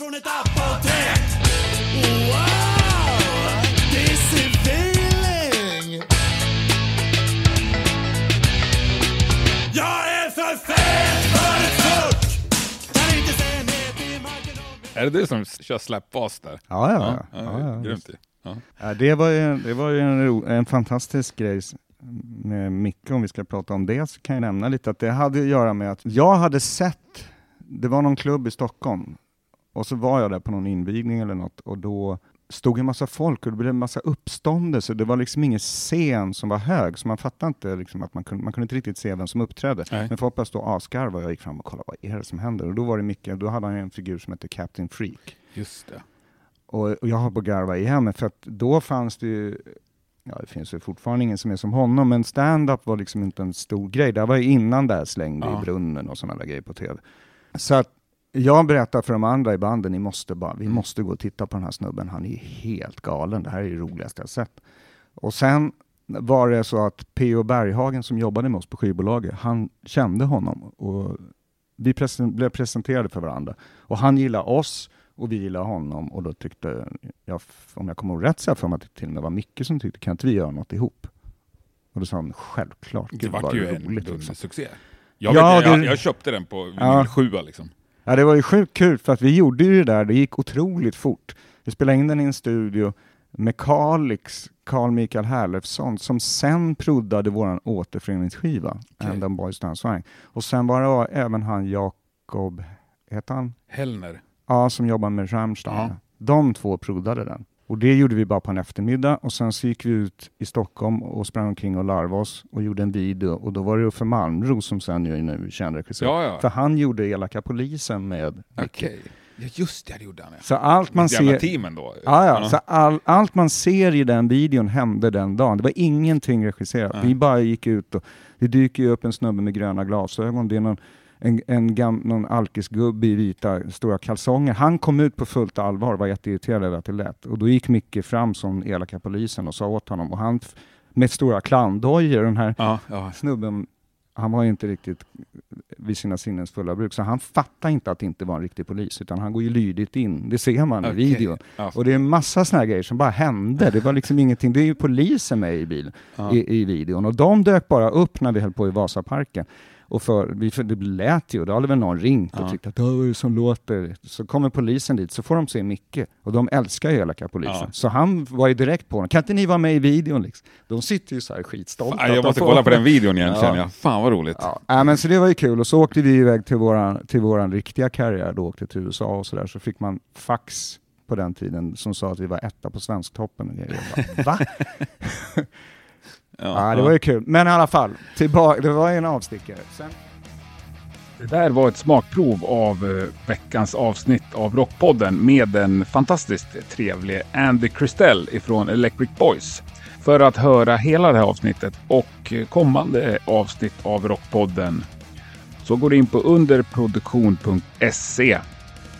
Från ett apotek Wow! This is feeling Jag är för fet för ett suck Kan inte säga nej till marken och Är det du som kör släppbas där? Ja, ja, ja. ja, ja, Grymt ju. Ja. Ja, det var ju, det var ju en, ro, en fantastisk grej med Micke, om vi ska prata om det, så kan jag nämna lite att det hade att göra med att jag hade sett, det var någon klubb i Stockholm, och så var jag där på någon invigning eller något, och då stod en massa folk och det blev en massa uppståndelse. Det var liksom ingen scen som var hög, så man fattade inte liksom att man kunde, man kunde inte riktigt se vem som uppträdde. Nej. Men folk stod och asgarvade och jag gick fram och kollade, vad är det som händer? Och då var det Micke, då hade han en figur som hette Captain Freak. Just det. Och, och jag har på att garva igen, för att då fanns det ju, ja det finns ju fortfarande ingen som är som honom, men stand-up var liksom inte en stor grej. Det var ju innan det här slängde Ja. i brunnen och sådana där grejer på tv. Så att jag berättar för de andra i banden, ni måste bara, vi måste gå och titta på den här snubben, han är helt galen, det här är det roligaste jag sett. Och sen var det så att P.O. Berghagen som jobbade med oss på skivbolaget, han kände honom och vi presen- blev presenterade för varandra. Och han gillade oss och vi gillade honom och då tyckte jag, om jag kommer ihåg rätt så för mig att det till och med var Micke som tyckte, kan inte vi göra något ihop? Och då sa han, självklart, Det vad ju en roligt. Liksom. dundersuccé. Jag, Ja, vet, jag, det- jag köpte den på Ja. vinyl 7 liksom. Ja, det var ju sjukt kul för att vi gjorde ju det där, det gick otroligt fort. Vi spelade in den i en studio med Kalix, Carl Mikael Herlefsson, som sen proddade våran återföreningsskiva, Okej. And the Boys Dance Swang. Och sen var det även han Jakob, heter han? Hellner. Ja, som jobbar med Rammstein. Ja. De två proddade den. Och det gjorde vi bara på en eftermiddag och sen så gick vi ut i Stockholm och sprang omkring och larvade oss och gjorde en video och då var det Uffe Malmros som sen är nu känd regissör. Ja, ja. För han gjorde Elaka polisen med. Okej. Ja, just det, det gjorde han ja. Så allt man ser... teamen då. Ja, ja. Så all, allt man ser i den videon hände den dagen. Det var ingenting regisserat. Nej. Vi bara gick ut och det dyker ju upp en snubbe med gröna glasögon. Det är någon, en, en gam, någon alkisgubbe i vita stora kalsonger. Han kom ut på fullt allvar och var jätteirriterad över att det lät. Och då gick Micke fram som elaka polisen och sa åt honom. Och han med stora clowndojor, den här Ja, ja. snubben, han var ju inte riktigt vid sina sinnens fulla bruk, så han fattar inte att det inte var en riktig polis, utan han går ju lydigt in. Det ser man i Okej. videon. Ja. Och det är en massa såna här grejer som bara hände. Det var liksom ingenting. Det är ju polisen med i bilen, i, i videon. Och de dök bara upp när vi höll på i Vasaparken. Och för, vi, för det lät ju, då hade väl någon ringt och Ja. tyckt att "Åh, vad är det som låter? Så kommer polisen dit, så får de se Micke. Och de älskar ju elaka polisen. Ja. Så han var ju direkt på honom. Kan inte ni vara med i videon? Liksom? De sitter ju så här skitstolta. Fan, jag måste får- kolla på den videon igen Ja. känner jag. Fan vad roligt. Ja, äh, men så det var ju kul och så åkte vi iväg till våran, till våran riktiga karriär, då åkte till USA och sådär, så fick man fax på den tiden som sa att vi var etta på Svensktoppen och. Jag bara, Va? Ja, det var ju kul. Men i alla fall, tillbaka, det var en avstickare. Sen, Det där var ett smakprov av eh, veckans avsnitt av Rockpodden med den fantastiskt trevlige Andy Christell ifrån Electric Boys. För att höra hela det här avsnittet och kommande avsnitt av Rockpodden så går du in på underproduktion.se.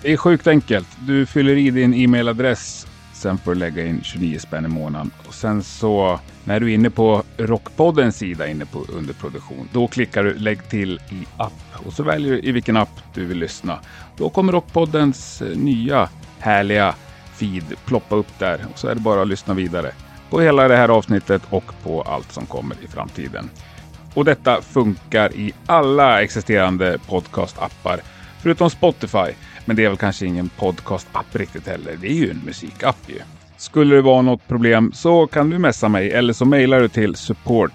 Det är sjukt enkelt. Du fyller i din e-mailadress, sen får du lägga in 29 spänn i månaden. Och sen så när du är inne på Rockpoddens sida inne på underproduktion, då klickar du lägg till i app och så väljer du i vilken app du vill lyssna. Då kommer Rockpoddens eh, nya härliga feed ploppa upp där och så är det bara att lyssna vidare. på hela det här avsnittet och på allt som kommer i framtiden. Och detta funkar i alla existerande podcastappar förutom Spotify. Men det är väl kanske ingen podcastapp riktigt heller. Det är ju en musikapp ju. Skulle det vara något problem så kan du messa mig eller så mejlar du till support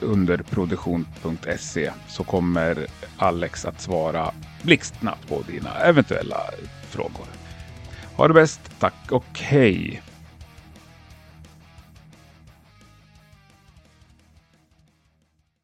underproduktion.se så kommer Alex att svara blixtsnabbt på dina eventuella frågor. Ha det bäst, tack och hej!